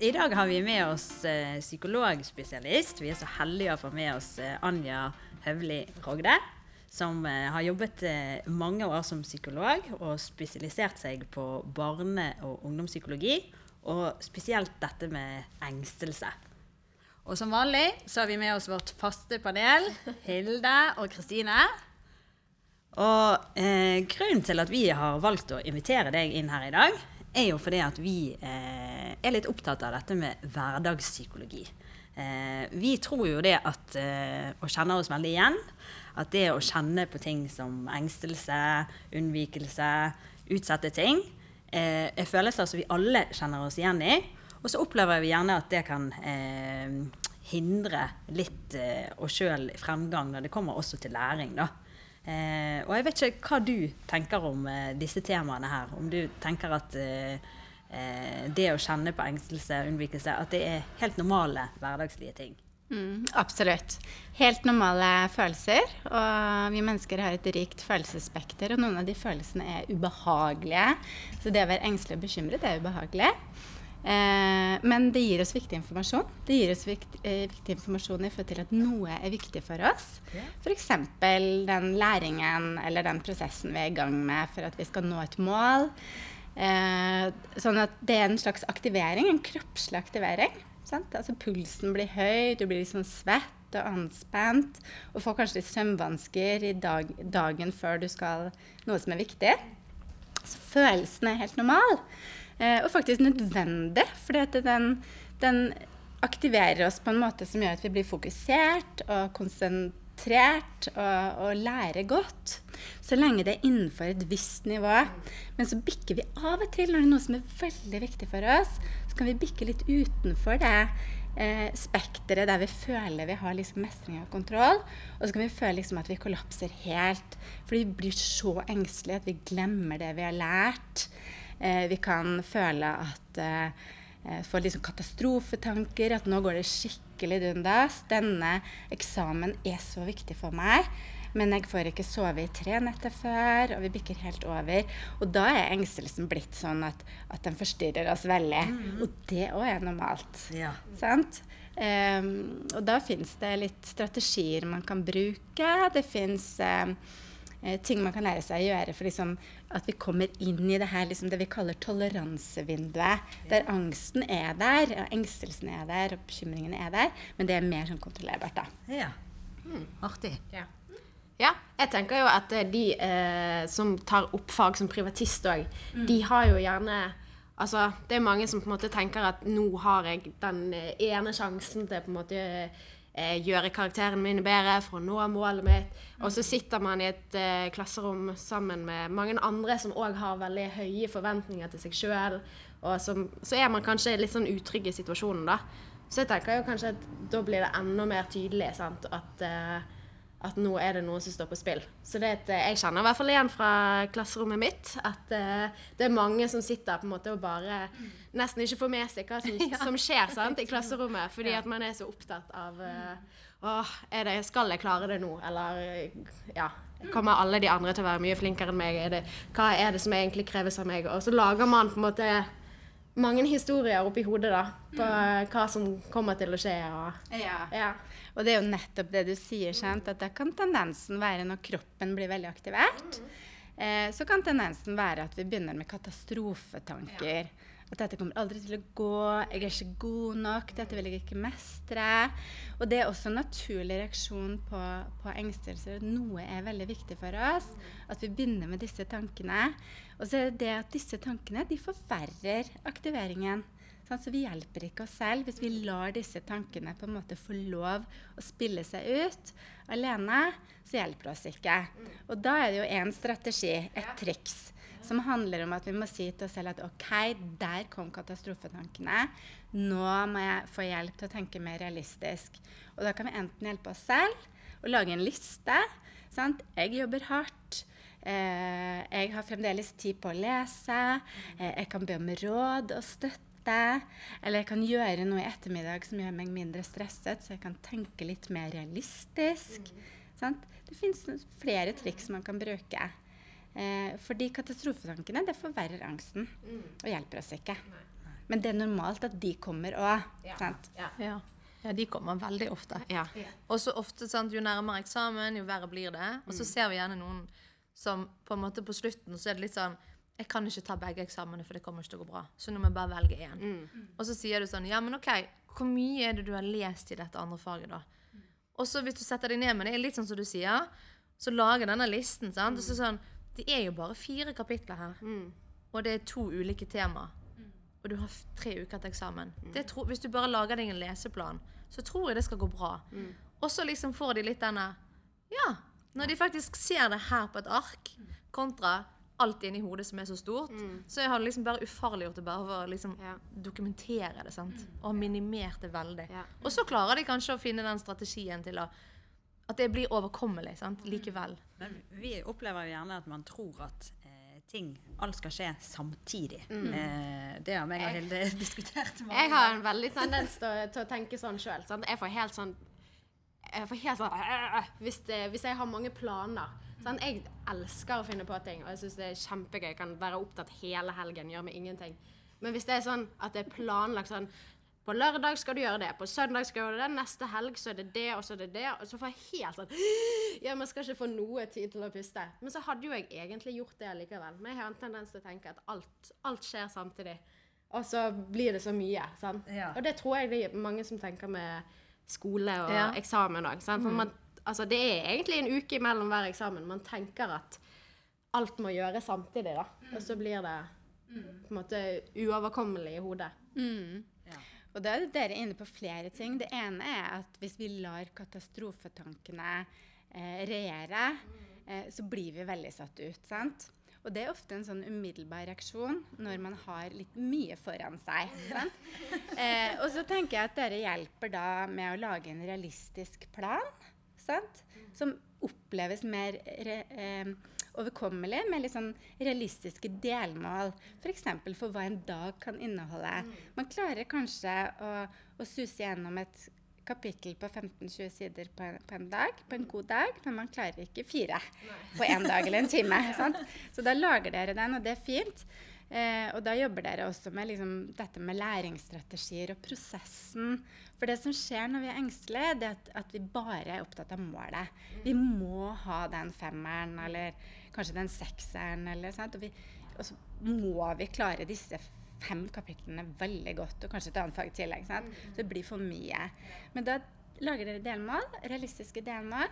I dag har vi med oss eh, psykologspesialist. Vi er så heldige å få med oss eh, Anja Høvli Rogde. Som eh, har jobbet eh, mange år som psykolog og spesialisert seg på barne- og ungdomspsykologi. Og spesielt dette med engstelse. Og som vanlig så har vi med oss vårt faste panel, Hilde og Kristine. Og eh, grunnen til at vi har valgt å invitere deg inn her i dag, er jo fordi at vi eh, er litt opptatt av dette med hverdagspsykologi. Eh, vi tror jo det at, eh, og kjenner oss veldig igjen, at det å kjenne på ting som engstelse, unnvikelse, utsette ting, eh, er følelser som vi alle kjenner oss igjen i. Og så opplever vi gjerne at det kan eh, hindre litt eh, oss sjøl fremgang når det kommer også til læring. da. Eh, og jeg vet ikke hva du tenker om eh, disse temaene her. Om du tenker at eh, eh, det å kjenne på engstelse og unnvikelse, at det er helt normale hverdagslige ting. Mm, absolutt. Helt normale følelser. Og vi mennesker har et rikt følelsesspekter, og noen av de følelsene er ubehagelige. Så det å være engstelig og bekymret er ubehagelig. Eh, men det gir oss viktig informasjon. Det gir oss vikt, eh, viktig informasjon i forhold til at noe er viktig for oss. Ja. F.eks. den læringen eller den prosessen vi er i gang med for at vi skal nå et mål. Eh, sånn at det er en slags aktivering, en kroppslig aktivering. Sant? Altså Pulsen blir høy, du blir liksom svett og anspent. Og får kanskje litt søvnvansker dag, dagen før du skal noe som er viktig. Så følelsen er helt normal. Eh, og faktisk nødvendig, fordi den, den aktiverer oss på en måte som gjør at vi blir fokusert og konsentrert og, og lærer godt. Så lenge det er innenfor et visst nivå. Men så bikker vi av og til når det er noe som er veldig viktig for oss. Så kan vi bikke litt utenfor det eh, spekteret der vi føler vi har liksom mestring og kontroll. Og så kan vi føle liksom at vi kollapser helt. For vi blir så engstelige at vi glemmer det vi har lært. Eh, vi kan føle at eh, Få liksom katastrofetanker, at nå går det skikkelig dundas. Denne eksamen er så viktig for meg. Men jeg får ikke sove i tre netter før, og vi bikker helt over. Og da er engstelsen blitt sånn at, at den forstyrrer oss veldig. Mm. Og det òg er normalt. Ja. Sant? Um, og da fins det litt strategier man kan bruke. Det fins um, ting man kan lære seg å gjøre for liksom at vi kommer inn i det her liksom det vi kaller toleransevinduet. Der angsten er der, og engstelsen er der, og bekymringene er der. Men det er mer sånn kontrollerbart, da. Ja. Mm. Artig. Ja. Ja. jeg tenker jo at eh, de eh, som tar opp fag som privatist òg, mm. de har jo gjerne Altså, det er mange som på en måte tenker at nå har jeg den eh, ene sjansen til på en måte eh, gjøre karakteren min bedre for å nå målet mitt. Og så sitter man i et eh, klasserom sammen med mange andre som òg har veldig høye forventninger til seg sjøl. Og som, så er man kanskje litt sånn utrygg i situasjonen, da. Så jeg tenker jo kanskje at da blir det enda mer tydelig sant? at eh, at nå er det noe som står på spill. Så det at, jeg kjenner i hvert fall igjen fra klasserommet mitt at uh, det er mange som sitter på en måte og bare nesten ikke får med seg hva som, ja. som skjer sant, i klasserommet, fordi ja. at man er så opptatt av uh, Åh, det, skal jeg klare det nå? Eller ja, kommer alle de andre til å være mye flinkere enn meg? Er det, hva er det som egentlig kreves av meg? Og så lager man på en måte mange historier oppi hodet da, på mm. hva som kommer til å skje. Og, ja. ja. Og det er jo nettopp det du sier, sant? at det kan tendensen være når kroppen blir veldig aktivert. Eh, så kan tendensen være at vi begynner med katastrofetanker. Ja. At dette kommer aldri til å gå, jeg er ikke god nok, dette vil jeg ikke mestre. Og det er også en naturlig reaksjon på, på engstelser. Noe er veldig viktig for oss. At vi begynner med disse tankene. Og så er det det at disse tankene de forverrer aktiveringen. Så vi hjelper ikke oss selv hvis vi lar disse tankene på en måte få lov å spille seg ut alene. Så hjelper det oss ikke. Og da er det jo én strategi, et triks, som handler om at vi må si til oss selv at OK, der kom katastrofetankene. Nå må jeg få hjelp til å tenke mer realistisk. Og da kan vi enten hjelpe oss selv og lage en liste. Sant? Jeg jobber hardt. Eh, jeg har fremdeles tid på å lese. Eh, jeg kan be om råd og støtte. Eller jeg kan gjøre noe i ettermiddag som gjør meg mindre stresset, så jeg kan tenke litt mer realistisk. Mm. Det fins flere triks man kan bruke. Eh, fordi katastrofetankene det forverrer angsten mm. og hjelper oss ikke. Men det er normalt at de kommer òg. Ja. Ja. Ja. ja, de kommer veldig ofte. Ja. Og så ofte, sant, jo nærmere eksamen, jo verre blir det. Og så ser vi gjerne noen som på en måte på slutten så er det litt sånn Jeg kan ikke ta begge eksamene, for det kommer ikke til å gå bra. Så nå må jeg bare velge én. Og så sier du sånn Ja, men OK, hvor mye er det du har lest i dette andre faget, da? Og så hvis du setter deg ned med det, er litt sånn som du sier, så lager denne listen, sant. Og så sånn Det er jo bare fire kapitler her. Og det er to ulike tema. Og du har tre uker til eksamen. Det tro, hvis du bare lager deg en leseplan, så tror jeg det skal gå bra. Og så liksom får de litt denne Ja. Når de faktisk ser det her på et ark, kontra alt inni hodet som er så stort, så har det liksom bare ufarliggjort det bare for å liksom Ja. dokumentere det. sant? Og minimert det veldig. Ja. Og så klarer de kanskje å finne den strategien til å at det blir overkommelig sant? likevel. Men vi opplever jo gjerne at man tror at eh, ting Alt skal skje samtidig. Eh, det har meg og Hilde diskutert mange Jeg har en veldig tendens til til å tenke sånn sjøl. Jeg får helt sånn jeg får helt sånn øh, hvis, det, hvis jeg har mange planer. Sant? Jeg elsker å finne på ting, og jeg syns det er kjempegøy. Jeg kan være opptatt hele helgen, gjøre med ingenting. Men hvis det er sånn at det er planlagt sånn På lørdag skal du gjøre det, på søndag skal du gjøre det, neste helg så er det det, og så er det det. Og så får jeg helt sånn Ja, men skal ikke få noe tid til å puste. Men så hadde jo jeg egentlig gjort det likevel. Men jeg har en tendens til å tenke at alt, alt skjer samtidig. Og så blir det så mye. Sant? Ja. Og det tror jeg det er mange som tenker med skole og Ja. eksamen òg. For altså, det er egentlig en uke mellom hver eksamen. Man tenker at alt må gjøres samtidig, da. Og så blir det på en måte uoverkommelig i hodet. Ja. Og da er dere inne på flere ting. Det ene er at hvis vi lar katastrofetankene eh, regjere, eh, så blir vi veldig satt ut. sant? Og det er ofte en sånn umiddelbar reaksjon når man har litt mye foran seg. sant? Eh, og så tenker jeg at dere hjelper da med å lage en realistisk plan. sant? Som oppleves mer re, eh, overkommelig, med litt sånn realistiske delmål. F.eks. For, for hva en dag kan inneholde. Man klarer kanskje å, å suse gjennom et kapittel på 15-20 sider på en, på en dag, på en god dag, men man klarer ikke fire på en dag eller en time. Sant? Så da lager dere den, og det er fint. Eh, og da jobber dere også med liksom, dette med læringsstrategier og prosessen. For det som skjer når vi er engstelige, det er at, at vi bare er opptatt av målet. Vi må ha den femmeren, eller kanskje den sekseren, eller sant. Og, vi, og så må vi klare disse fem kapitlene veldig godt, og kanskje et annet fag i tillegg. Sant? Så det blir for mye. Men da lager dere delmål, realistiske delmål.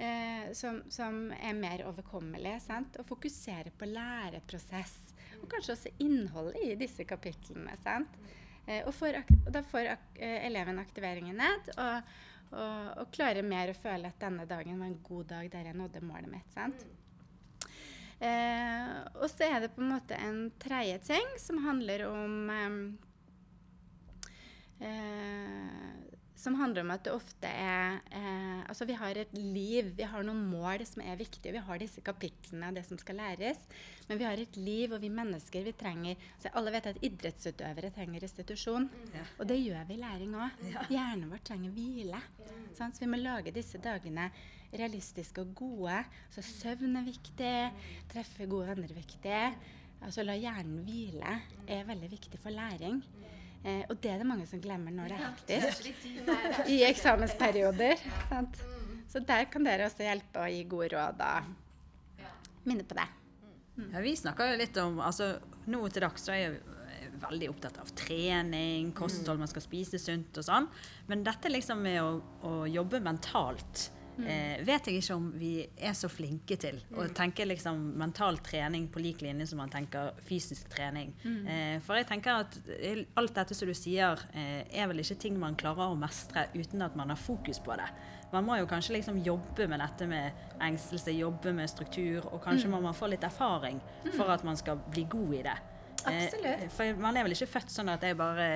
Eh, som, som er mer overkommelige. Sant? Og fokuserer på læreprosess. Og kanskje også innholdet i disse kapitlene. Sant? Eh, og, får, da får eh, eleven aktiveringen ned, og, og, og klarer mer å føle at denne dagen var en god dag der jeg nådde målet mitt. Sant? Eh, og så er det på en måte en tredje ting som handler om eh, Som handler om at det ofte er eh, Altså vi har et liv, vi har noen mål som er viktige. Vi har disse kapitlene det som skal læres. Men vi har et liv, og vi mennesker vi trenger altså Alle vet at idrettsutøvere trenger restitusjon. Ja. Og det gjør vi i læring òg. Hjernen vår trenger hvile. Sant? Så vi må lage disse dagene realistiske og gode. Så søvn er viktig. Treffe gode venner er viktig. Altså la hjernen hvile er veldig viktig for læring. Eh, og det er det mange som glemmer når det er hektisk. I eksamensperioder. Sant? Så der kan dere også hjelpe å gi gode råd og minne på det. Ja, vi snakker jo litt om altså Nå til dags så er jeg veldig opptatt av trening, kosthold, man skal spise sunt og sånn. Men dette liksom med å, å jobbe mentalt eh, vet jeg ikke om vi er så flinke til. Å tenke liksom mental trening på lik linje som man tenker fysisk trening. Eh, for jeg tenker at alt dette som du sier, eh, er vel ikke ting man klarer å mestre uten at man har fokus på det. Man må jo kanskje liksom jobbe med dette med engstelse, jobbe med struktur, og kanskje må man få litt erfaring for at man skal bli god i det. Eh, Absolutt. For man er vel ikke født sånn at jeg bare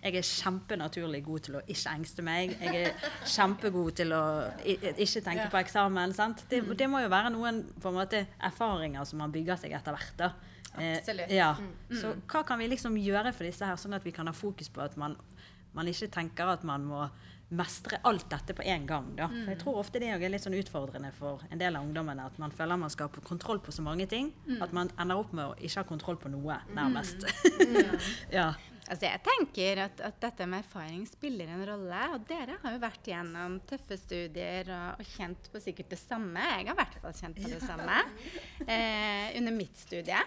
jeg er kjempenaturlig god til å ikke engste meg. Jeg er kjempegod til å ikke tenke på eksamen. Sant? Det, det må jo være noen måte, erfaringer som man bygger seg etter hvert. da. Eh, Absolutt. ja. Så hva kan vi liksom gjøre for disse her, sånn at vi kan ha fokus på at man, man ikke tenker at man må mestre alt dette på en gang. Da. For jeg tror ofte det er litt sånn utfordrende for en del av ungdommene at man føler man skal ha kontroll på så mange ting at man ender opp med å ikke ha kontroll på noe, nærmest. ja. Altså jeg tenker at, at, dette med erfaring spiller en rolle. Og dere har jo vært gjennom tøffe studier og, og kjent på sikkert det samme. Jeg har i hvert fall kjent på det samme eh, under mitt studie.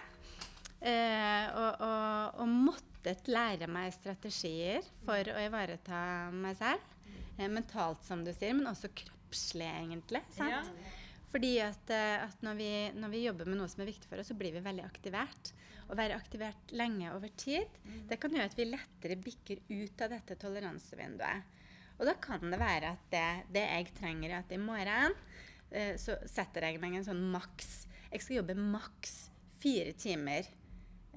Eh, og, og, og, måttet lære meg strategier for å ivareta meg selv. Eh, mentalt, som du sier, men også kroppslig, egentlig. sant? Ja. Fordi at, eh, at når, vi, når, vi, jobber med noe som er viktig for oss, så blir vi veldig aktivert. Å være aktivert lenge over tid, mm. det kan gjøre at vi lettere bikker ut av dette toleransevinduet. Og da kan det være at det, det jeg trenger, er at i morgen eh, så setter jeg meg en sånn maks Jeg skal jobbe maks fire timer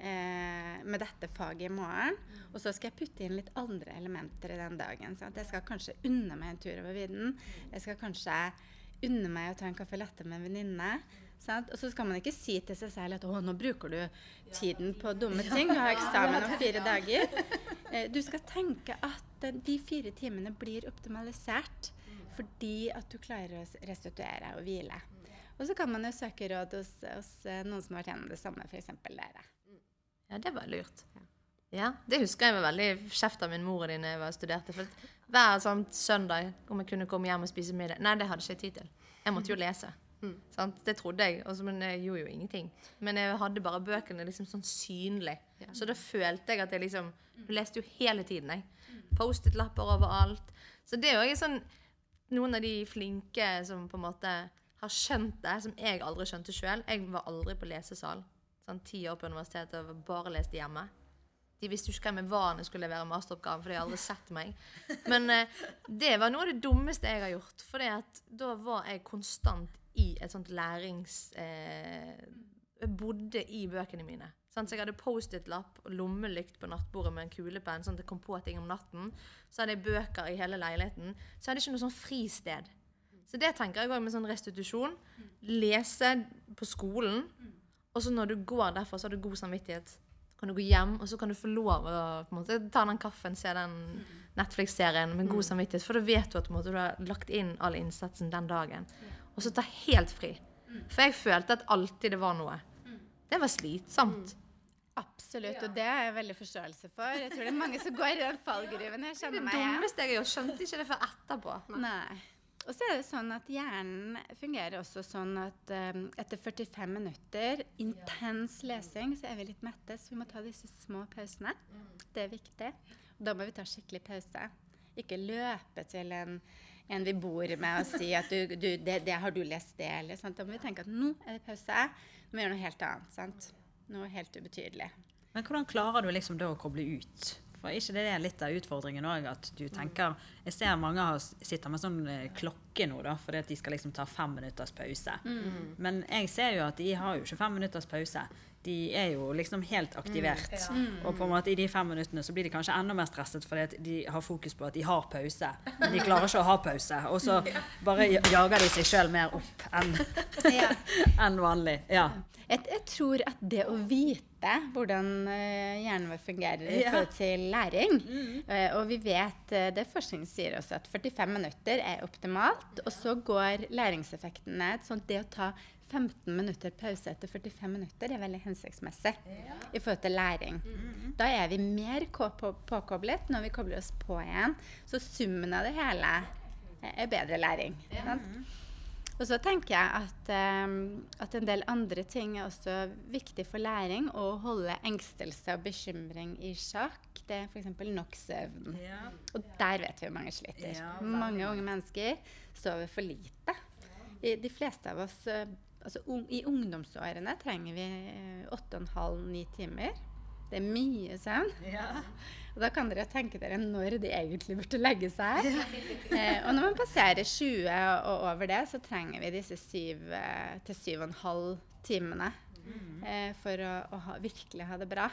eh, med dette faget i morgen. Og så skal jeg putte inn litt andre elementer i den dagen. Så jeg skal kanskje unne meg en tur over vidden. Jeg skal kanskje unne meg å ta en caffè latte med en venninne. Og så skal man ikke si til seg selv at 'å, nå bruker du tiden på dumme ting', du har eksamen om fire dager. Eh, du skal tenke at eh, de fire timene blir optimalisert fordi at du klarer å restituere og hvile. Og så kan man jo søke råd hos, hos noen som har vært gjennom det samme, f.eks. dere. Ja, det var lurt. Ja, Det husker jeg var veldig kjeft av min mor da jeg var studerte. For hver sånn søndag om jeg kunne komme hjem og spise middag. Nei, det hadde ikke jeg tid til. Jeg måtte jo lese. Mm. Det trodde jeg, også, men jeg gjorde jo ingenting. Men jeg hadde bare bøkene liksom sånn synlig. Ja. Så da følte jeg at jeg liksom Du leste jo hele tiden, jeg. Post-it-lapper overalt. Så det er jo sånn Noen av de flinke som på en måte har skjønt det, som jeg aldri skjønte sjøl. Jeg var aldri på lesesal. Sånn Ti år på universitetet og bare leste hjemme. De visste ikke hvem jeg var når jeg skulle levere masteroppgaven, for de hadde aldri sett meg. Men eh, det var noe av det dummeste jeg har gjort. For da var jeg konstant i et sånt lærings... Eh, jeg bodde i bøkene mine. Så jeg hadde Post-It-lapp og lommelykt på nattbordet med en kulepenn. sånn at jeg kom på ting om natten. Så hadde jeg bøker i hele leiligheten. Så jeg hadde ikke noe sånn fristed. Så det tenker jeg òg med sånn restitusjon. Lese på skolen. Og så når du går derfra, så har du god samvittighet kan du gå hjem, og så kan du få lov å måte, ta den kaffen, se den Netflix-serien med god mm. samvittighet. For da vet du at måte, du har lagt inn all innsatsen den dagen. Og så ta helt fri. Mm. For jeg følte at alltid det var noe. Mm. Det var slitsomt. Absolutt, og det har jeg veldig forståelse for. Jeg tror det er mange som går i den fallgruven. Jeg kjenner meg igjen. Det dummeste jeg har gjort. Skjønte ikke det før etterpå. Nei. Og så er det sånn at hjernen fungerer også sånn at um, etter 45 minutter intens lesing, så er vi litt mette, så vi må ta disse små pausene. Det er viktig. Og da må vi ta skikkelig pause. Ikke løpe til en, en vi bor med og si at du, du, det, det, har du lest det, eller sånt. Da må vi tenke at nå er det pause. Nå må vi gjøre noe helt annet. sant? Noe helt ubetydelig. Men hvordan klarer du liksom da å koble ut? For ikke det er litt av utfordringen òg? At du tenker Jeg ser mange har, sitter med sånn eh, klokke nå, da, fordi at de skal liksom ta fem minutters pause. Mm. Men jeg ser jo at de har jo ikke fem minutters pause. De er jo liksom helt aktivert. Mm, ja. mm. Og på en måte i de fem minuttene så blir de kanskje enda mer stresset fordi at de har fokus på at de har pause. Men de klarer ikke å ha pause. Og så bare jager de seg sjøl mer opp enn en vanlig. Ja. Jeg, jeg, tror at det å vite hvordan uh, hjernen vår fungerer i ja. forhold til læring mm. uh, Og vi vet, uh, det forskning sier også, at 45 minutter er optimalt. Og så går læringseffekten ned. Så det å ta 15 minutter pause etter 45 minutter er veldig hensiktsmessig ja. i forhold til læring. Mm. Da er vi mer påkoblet når vi kobler oss på igjen. Så summen av det hele er bedre læring. Ja. Og så tenker jeg at, um, at, en del andre ting er også viktig for læring. Å holde engstelse og bekymring i sjakk. Det er f.eks. nok søvn. Ja. Og der vet vi hvor mange sliter. Ja, mange unge mennesker sover for lite. I, de fleste av oss uh, altså, un, I ungdomsårene trenger vi uh, 8,5-9 timer. Det er mye søvn. Ja. Og da kan dere tenke dere når de egentlig burde legge seg. Eh, og når man passerer 20 og over det, så trenger vi disse 7 eh, til 7,5 timene eh, for å, å ha, virkelig ha det bra.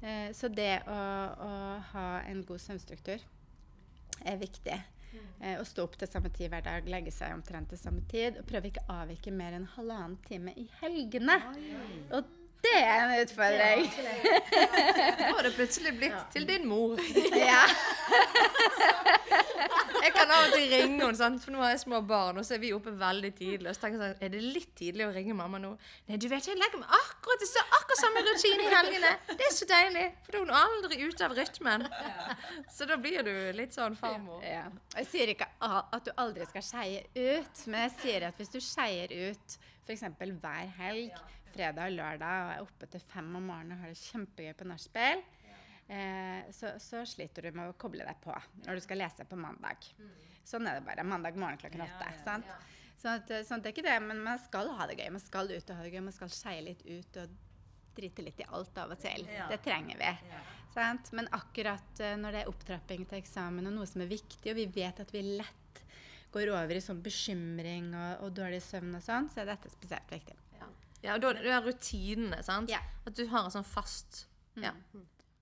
Eh, så det å, å, ha en god søvnstruktur er viktig. Eh, å stå opp til samme tid hver dag, legge seg omtrent til samme tid. Og prøve ikke å avvike mer enn halvannen time i helgene. Og det er en utfordring. Nå har det plutselig blitt til din mor. Ja. Jeg kan av og til ringe henne, sant? for nå har jeg små barn, og så er vi oppe veldig tidlig. Og så tenker jeg sånn, er det litt tidlig å ringe mamma nå? Nei, du vet, jeg legger meg akkurat i akkurat samme rutine i helgene. Det er så deilig, for da er hun aldri ute av rytmen. Så da blir du litt sånn farmor. Ja. Jeg sier ikke at du aldri skal skeie ut, men jeg sier at hvis du skeier ut f.eks. hver helg, fredag og lørdag, og er oppe til fem om morgenen og har det kjempegøy på nachspiel, eh, så, så sliter du med å koble deg på når du skal lese på mandag. Sånn er det bare. Mandag morgen klokken åtte. sant? Sånn at, sånn at det er ikke det, men man skal ha det gøy. Man skal ut og ha det gøy. Man skal skeie litt ut og drite litt i alt av og til. Ja. Det trenger vi. Sant? Men akkurat eh, når det er opptrapping til eksamen og noe som er viktig, og vi vet at vi lett går over i sånn bekymring og, og dårlig søvn og sånn, så er dette spesielt viktig. Ja, og da det er rutinene, sant? Ja. At du har en sånn fast Ja.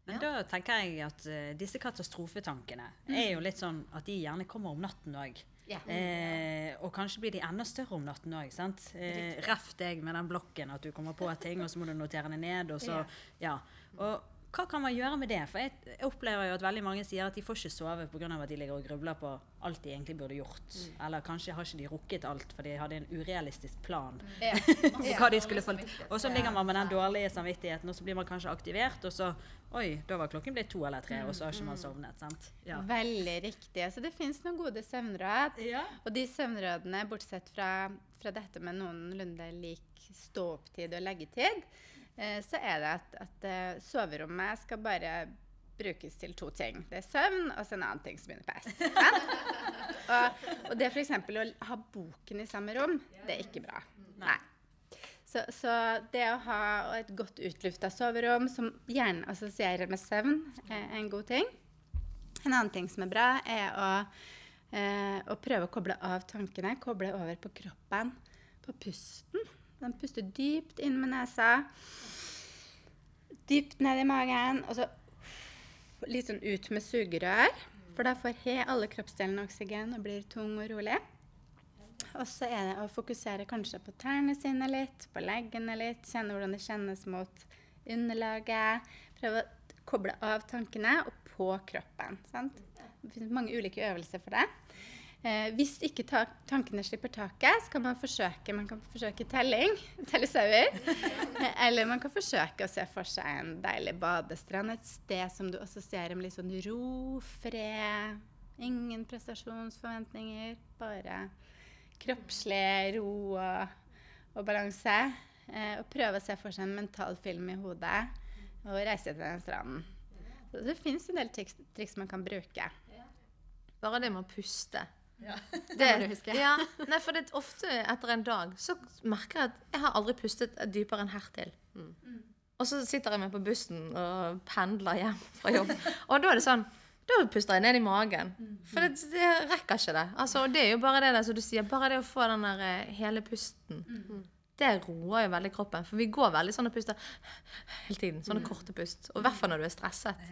Men da tenker jeg at uh, disse katastrofetankene er jo litt sånn at de gjerne kommer om natten òg. Ja. Eh, og kanskje blir de enda større om natten òg. Eh, Reff deg med den blokken at du kommer på ting, og så må du notere det ned. Og så, ja. Og hva kan man gjøre med det? For jeg, jeg opplever jo at veldig mange sier at de får ikke sove pga. at de ligger og grubler på alt de egentlig burde gjort. Eller kanskje har ikke de rukket alt, for de hadde en urealistisk plan Ja. for hva de skulle få Og så ligger man med den dårlige samvittigheten, og så blir man kanskje aktivert, og så Oi, da var klokken blitt to eller tre, og så har ikke man sovnet. sant? Ja. Veldig riktig. Så det fins noen gode søvnråd. Ja. Og de søvnrådene, bortsett fra, fra dette med noenlunde lik stå-opp-tid og leggetid, så er det at, at eh, soverommet skal bare brukes til to ting. Det er søvn og så en annen ting som begynner på S. og, og det f.eks. å ha boken i samme rom, det er ikke bra. Nei. Så, så det å ha et godt utlufta soverom som gjerne assosierer med søvn, er en god ting. En annen ting som er bra, er å, eh, å prøve å koble av tankene. Koble over på kroppen, på pusten. Den puster dypt inn med nesa. Dypt ned i magen. Og så litt sånn ut med sugerør. For da får he alle kroppsdelene oksygen og blir tung og rolig. Og så er det å fokusere kanskje på tærne sine litt, på leggene litt. Kjenne hvordan det kjennes mot underlaget. Prøve å koble av tankene og på kroppen. Sant? Det finnes mange ulike øvelser for det. Eh, hvis ikke ta tankene slipper taket, så kan man forsøke, man kan forsøke telling. Telle sauer. Eh, Eller man kan forsøke å se for seg en deilig badestrand. Et sted som du assosierer med litt sånn ro, fred. Ingen prestasjonsforventninger. Bare kroppslig ro og, og balanse. Eh, og prøve å se for seg en mental film i hodet og reise til den stranden. Så det fins en del triks, triks man kan bruke. Bare det med å puste. Det må du huske. Ja, nei, for det ofte etter en dag så merker jeg at jeg har aldri pustet dypere enn hertil. Og så sitter jeg med på bussen og pendler hjem fra jobb. Og da er det sånn Da puster jeg ned i magen. For det, det rekker ikke det. Altså, og det er jo bare det der som du sier, bare det å få den der eh, hele pusten. Det roer jo veldig kroppen. For vi går veldig sånn og puster hele tiden. Sånne korte pust. Og i hvert fall når du er stresset.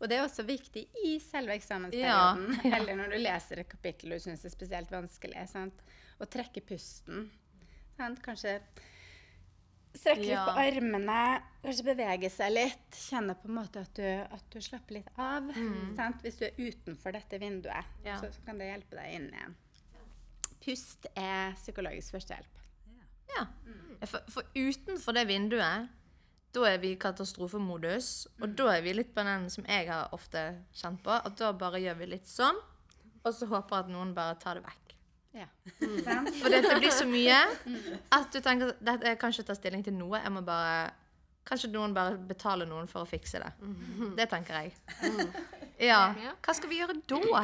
Og det er også viktig i selve eksamensperioden, eller når du leser et kapittel du syns er spesielt vanskelig, sant? å trekke pusten. Sant? Kanskje strekke litt Ja. på armene, kanskje bevege seg litt. Kjenne på en måte at du, at du slapper litt av. Sant? Hvis du er utenfor dette vinduet, Ja. så, så kan det hjelpe deg inn igjen. Pust er psykologisk førstehjelp. Ja. For, for utenfor det vinduet, da er vi i katastrofemodus. Og da er vi litt på den som jeg har ofte kjent på, at da bare gjør vi litt sånn, og så håper at noen bare tar det vekk. Ja. Mm. For det blir så mye at du tenker at jeg kan ikke ta stilling til noe. Jeg må bare Kanskje noen bare betaler noen for å fikse det. Det tenker jeg. Ja. Hva skal vi gjøre da?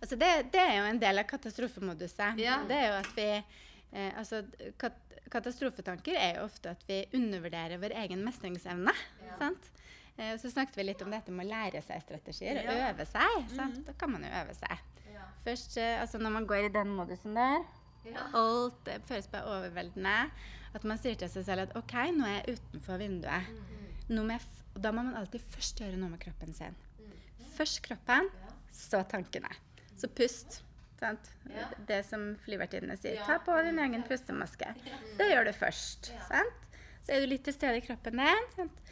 Altså det, det er jo en del av katastrofemoduset. Ja. Det er jo at vi eh, altså, kat Katastrofetanker er jo ofte at vi undervurderer vår egen mestringsevne. Sant? Eh, så snakket vi litt om dette med å lære seg strategier og Ja. øve seg. Sant? Da kan man jo øve seg. Først eh, altså når man går i den modusen der, alt det føles bare overveldende. At man sier til seg selv at OK, nå er jeg utenfor vinduet. Jeg f da må man alltid først gjøre noe med kroppen sin. Først kroppen, så tankene. Så pust. Sant? Det som flyvertinnene sier. Ta på din egen pustemaske. Det gjør du først. Sant? Så er du litt til stede i kroppen din. Sant?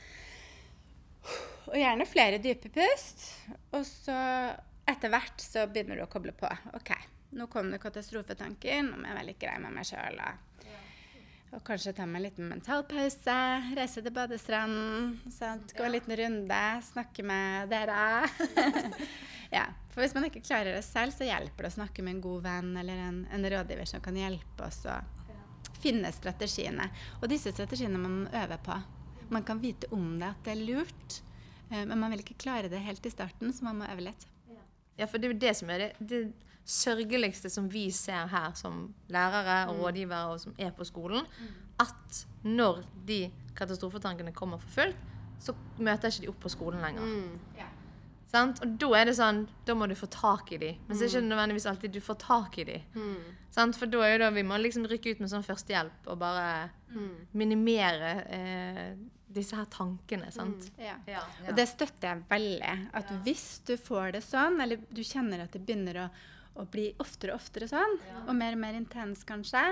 Og gjerne flere dype pust. Og så etter hvert så begynner du å koble på. OK, nå kom det katastrofetanker, nå må jeg være litt grei med meg sjøl. Og kanskje ta meg en liten mentalpause, reise til badestranden, sant? gå en liten runde, snakke med dere. ja, For hvis man ikke klarer det selv, så hjelper det å snakke med en god venn eller en, en rådgiver som kan hjelpe oss å finne strategiene. Og disse strategiene må man øve på. Man kan vite om det, at det er lurt, eh, men man vil ikke klare det helt i starten, så man må øve litt. Ja, for det er jo det som er det, det sørgeligste som vi ser her som lærere og rådgivere og som er på skolen, at når de katastrofetankene kommer for fullt, så møter ikke de opp på skolen lenger. Sant? Og da er det sånn, da må du få tak i de. Men så er det ikke nødvendigvis alltid du får tak i de. Sant? For da er jo da vi må liksom rykke ut med sånn førstehjelp og bare minimere eh, disse her tankene. Sant? Ja. Ja. Og det støtter jeg veldig. At hvis du får det sånn, eller du kjenner at det begynner å, å bli oftere og oftere sånn, og mer og mer intens kanskje,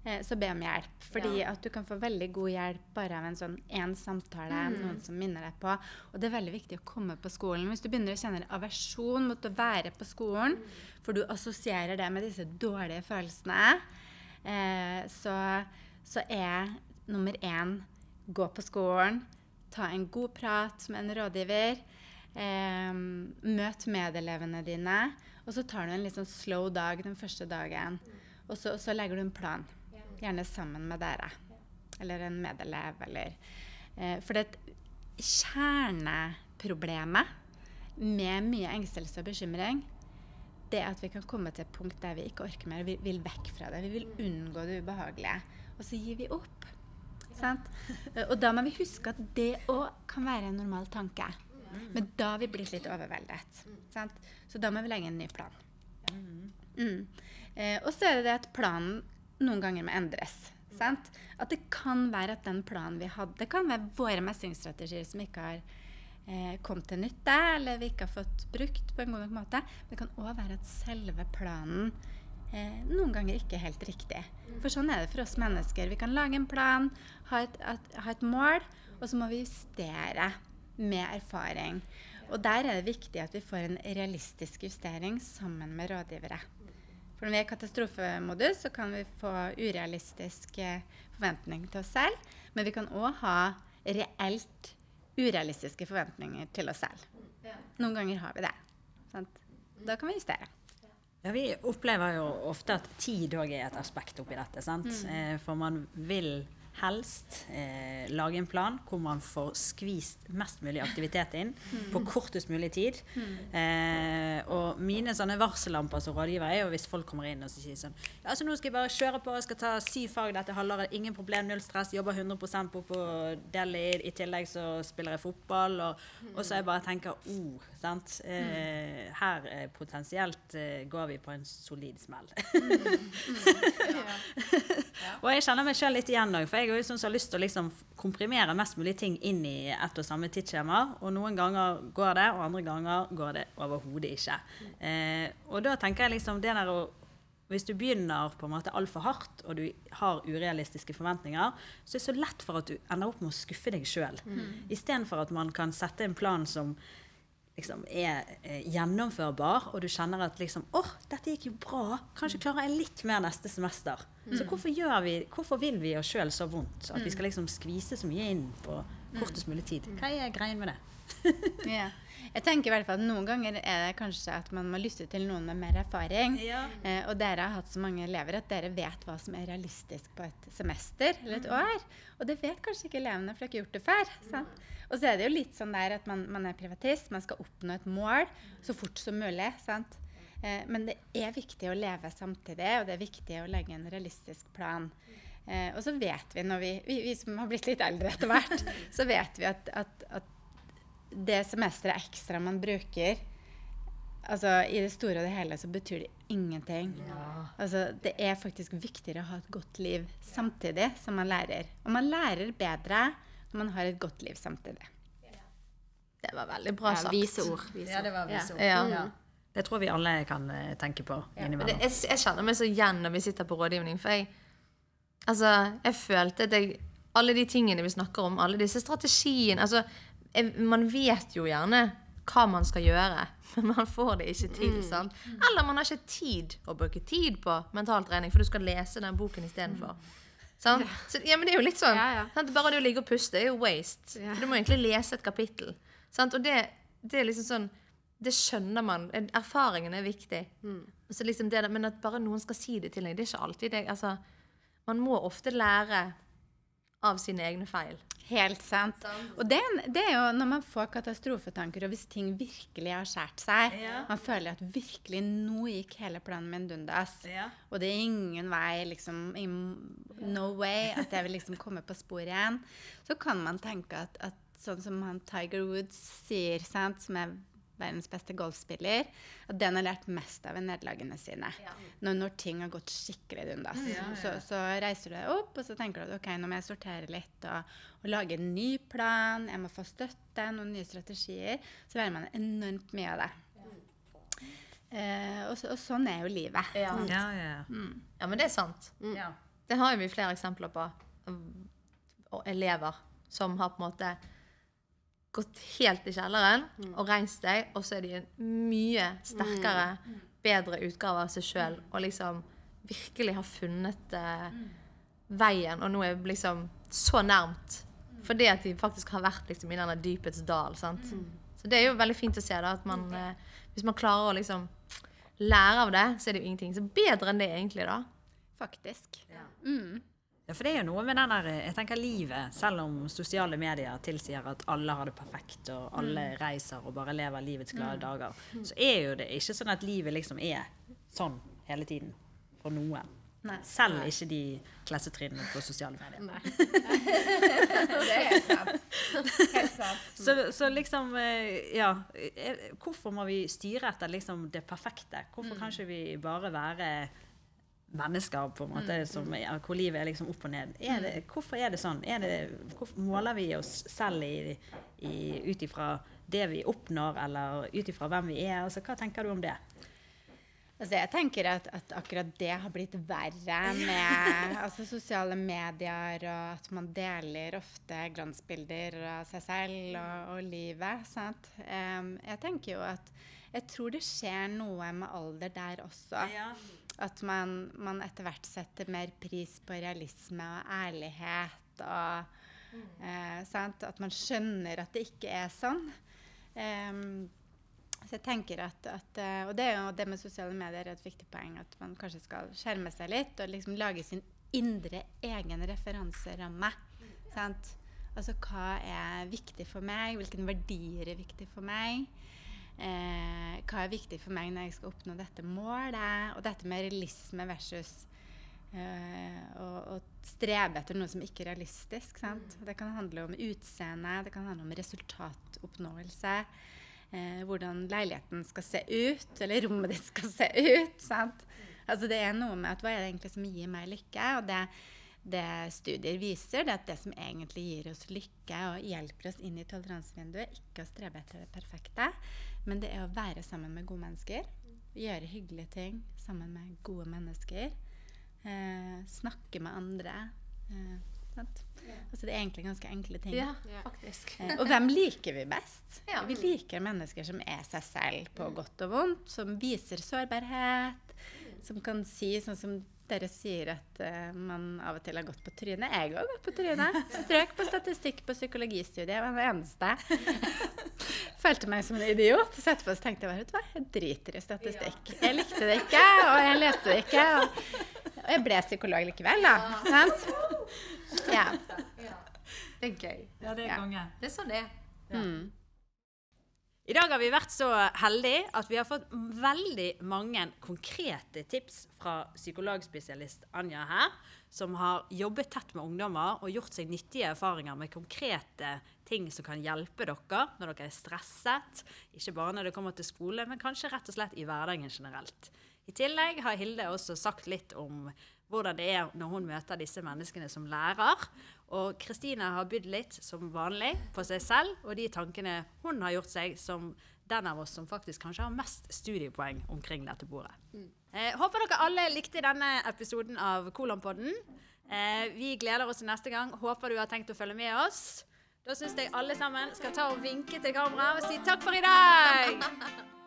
så be om hjelp. Fordi at du kan få veldig god hjelp bare av en sånn én samtale, noen som minner deg på. Og det er veldig viktig å komme på skolen. Hvis du begynner å kjenne aversjon mot å være på skolen, for du assosierer det med disse dårlige følelsene, eh, så, så er nummer én gå på skolen, ta en god prat med en rådgiver. Eh, møt medelevene dine. Og så tar du en litt sånn slow dag den første dagen. Og så, så legger du en plan. Gjerne sammen med dere. Eller en medelev, eller eh, For det kjerneproblemet med mye engstelse og bekymring, det er at vi kan komme til et punkt der vi ikke orker mer. Vi vil vekk fra det. Vi vil unngå det ubehagelige. Og så gir vi opp. Sant? Og da må vi huske at det òg kan være en normal tanke. Men da har vi blitt litt overveldet. Sant? Så da må vi legge en ny plan. Mm. Eh, og så er det det at planen noen ganger må endres. Sant? At det kan være at den planen vi hadde, det kan være våre mestringsstrategier som ikke har eh, kommet til nytte, eller vi ikke har fått brukt på en god nok måte. Men det kan òg være at selve planen eh, noen ganger ikke er helt riktig. For sånn er det for oss mennesker. Vi kan lage en plan, ha et, at, ha et mål, og så må vi justere med erfaring. Og der er det viktig at vi får en realistisk justering sammen med rådgivere. For når vi er i katastrofemodus, så kan vi få urealistiske forventninger til oss selv. Men vi kan òg ha reelt urealistiske forventninger til oss selv. Noen ganger har vi det. Sant? Da kan vi justere. Ja, Vi opplever jo ofte at tid òg er et aspekt oppi dette. sant? Mm. for man vil helst eh, lage en plan hvor man får skvist mest mulig aktivitet inn på kortest mulig tid. Eh, og mine sånne varsellamper som rådgiver er jo hvis folk kommer inn og så sier sånn Ja, så nå skal jeg bare kjøre på, jeg skal ta syv fag dette halvåret, ingen problem, null stress, jobber 100 på på Delhi, i tillegg så spiller jeg fotball, og, og så jeg bare tenker oh, sant. Eh, her eh, potensielt eh, går vi på en solid smell. Og jeg kjenner meg sjøl litt igjen òg, for jeg er jo sånn som har lyst til å liksom komprimere mest mulig ting inn i ett og samme tidsskjema. Og noen ganger går det, og andre ganger går det overhodet ikke. Eh, og da tenker jeg liksom det der å hvis du begynner på en måte altfor hardt, og du har urealistiske forventninger, så er det så lett for at du ender opp med å skuffe deg sjøl. Mm. Istedenfor at man kan sette en plan som liksom er eh, gjennomførbar, og du kjenner at liksom åh, dette gikk jo bra. Kanskje klarer jeg litt mer neste semester. Så hvorfor, gjør vi, hvorfor vil vi oss sjøl så vondt? At vi skal liksom skvise så mye inn på kortest mulig tid. Hva er greien med det? Ja. Jeg tenker i hvert fall at Noen ganger er det kanskje at man må lytte til noen med mer erfaring. Ja. Eh, og dere har hatt så mange elever at dere vet hva som er realistisk på et semester eller et år. Og det vet kanskje ikke elevene, for de har ikke gjort det før. Sant? Og så er det jo litt sånn der at man, man er privatist, man skal oppnå et mål så fort som mulig. sant? Eh, men det er viktig å leve samtidig, og det er viktig å legge en realistisk plan. Eh, og så vet vi, når vi, vi, vi som har blitt litt eldre etter hvert, så vet vi at, at, at det semesteret ekstra man bruker altså I det store og det hele så betyr det ingenting. Altså, det er faktisk viktigere å ha et godt liv samtidig som man lærer. Og man lærer bedre når man har et godt liv samtidig. Det var veldig bra Ja, sagt. vise ord. Vise ord. var Ja. Ja. Ja. Det tror vi alle kan eh, tenke på det, innimellom. jeg, jeg kjenner meg så igjen når vi sitter på rådgivning. For jeg, altså, jeg følte at jeg Alle de tingene vi snakker om, alle disse strategiene altså, Man vet jo gjerne hva man skal gjøre, men man får det ikke til. sant? Eller man har ikke tid å bruke tid på mental trening, for du skal lese den boken istedenfor. Sant? Så, ja, men det er jo litt sånn. Ja? Bare det å ligge og puste er jo waste. For du må egentlig lese et kapittel. Sant? Og det, det er liksom sånn Det skjønner man. Erfaringen er viktig. Så liksom det, men at bare noen skal si det til deg, det er ikke alltid det. Altså, man må ofte lære av sine egne feil. Helt sant. Og det, det er jo når man får katastrofetanker, og hvis ting virkelig har skåret seg Ja. Man føler at virkelig nå gikk hele planen min dundas. Ja. Og det er ingen vei, liksom No way at jeg vil liksom komme på sporet igjen. Så kan man tenke at, at sånn som han Tiger Woods sier, sant, som er verdens beste golfspiller, at den har lært mest av nederlagene sine. Når, når ting har gått skikkelig dundas. Så, så reiser du deg opp, og så tenker du at ok, nå må jeg sortere litt og, og lage en ny plan. Jeg må få støtte, noen nye strategier. Så lærer man enormt mye av det. Eh, og, så, og sånn er jo livet. Ja. Ja, ja. Ja, men det er sant. ja. Det har jo vi flere eksempler på. Og elever som har på en måte gått helt i kjelleren og reist deg, og så er de en mye sterkere, bedre utgave av seg sjøl og liksom virkelig har funnet uh, veien, og nå er liksom så nærmt. Fordi at de faktisk har vært liksom i denne dypets dal. sant? Så det er jo veldig fint å se da, at man, eh, hvis man klarer å liksom lære av det, så er det jo ingenting. Så bedre enn det egentlig, da. Faktisk. Ja, for det er jo noe med den der, jeg tenker livet, selv om sosiale medier tilsier at alle har det perfekt, og alle reiser og bare lever livets glade dager, så er jo det ikke sånn at livet liksom er sånn hele tiden for noen. Nei. Selv ikke de klassetrinnene på sosiale medier. Det er sant. Helt sant. Så, så liksom, eh, ja eh, Hvorfor må vi styre etter liksom det perfekte? Hvorfor kan ikke vi bare være mennesker på en måte som, er- hvor livet er liksom opp og ned? Er det, hvorfor er det sånn? Er det, hvorfor måler vi oss selv ut ifra det vi oppnår, eller ut ifra hvem vi er? Altså, hva tenker du om det? Altså, jeg tenker at, at akkurat det har blitt verre med altså, sosiale medier, og at man deler ofte glansbilder av seg selv og, og livet. Sant? Em, jeg tenker jo at jeg tror det skjer noe med alder der også. At man, man etter hvert setter mer pris på realisme og ærlighet. Og, eh, sant? At man skjønner at det ikke er sånn. Um, så jeg tenker at, at eh, Og det er jo det med sosiale medier er et viktig poeng. At man kanskje skal skjerme seg litt og liksom lage sin indre egen referanseramme. Sant? Altså hva er viktig for meg? Hvilke verdier er viktig for meg? Eh, hva er viktig for meg når jeg skal oppnå dette målet? Og dette med realisme versus eh, å, strebe etter noe som ikke er realistisk. Sant? Det kan handle om utseende, det kan handle om resultatoppnåelse. Eh, hvordan leiligheten skal se ut, eller rommet ditt skal se ut. Sant? Altså det er noe med at hva er det egentlig som gir meg lykke? Og det, det studier viser, det er at det som egentlig gir oss lykke og hjelper oss inn i toleransevinduet, ikke å strebe etter det perfekte, men det er å være sammen med gode mennesker. Gjøre hyggelige ting sammen med gode mennesker. Eh, snakke med andre. Eh, sant? Altså det er egentlig ganske enkle ting. Ja, Ja. faktisk. Eh, Og hvem liker vi best? Ja. Vi liker mennesker som er seg selv på godt og vondt, som viser sårbarhet, som kan si sånn som dere sier at uh, man av og til har gått på trynet. Jeg har gått på trynet. Strøk på statistikk på psykologistudiet. Jeg var den eneste. Følte meg som en idiot. Så etterpå så tenkte jeg vet du hva, jeg driter i statistikk. Jeg likte det ikke, og jeg leste det ikke. Og, og jeg ble psykolog likevel, da. Sant? Ja. Det er gøy. Ja, det Ja. konge. Det er sånn det er. Mm. I dag har vi vært så heldige at vi har fått veldig mange konkrete tips fra psykologspesialist Anja her, som har jobbet tett med ungdommer og gjort seg nyttige erfaringer med konkrete ting som kan hjelpe dere når dere er stresset. Ikke bare når det kommer til skole, men kanskje rett og slett i hverdagen generelt. I tillegg har Hilde også sagt litt om hvordan det er når hun møter disse menneskene som lærer. Og Kristine har bydd litt, som vanlig, på seg selv og de tankene hun har gjort seg som den av oss som faktisk kanskje har mest studiepoeng omkring dette bordet. Eh, håper dere alle likte denne episoden av Kolonpodden. Eh, vi gleder oss til neste gang. Håper du har tenkt å følge med oss. Da syns jeg alle sammen skal ta og vinke til kamera og si takk for i dag!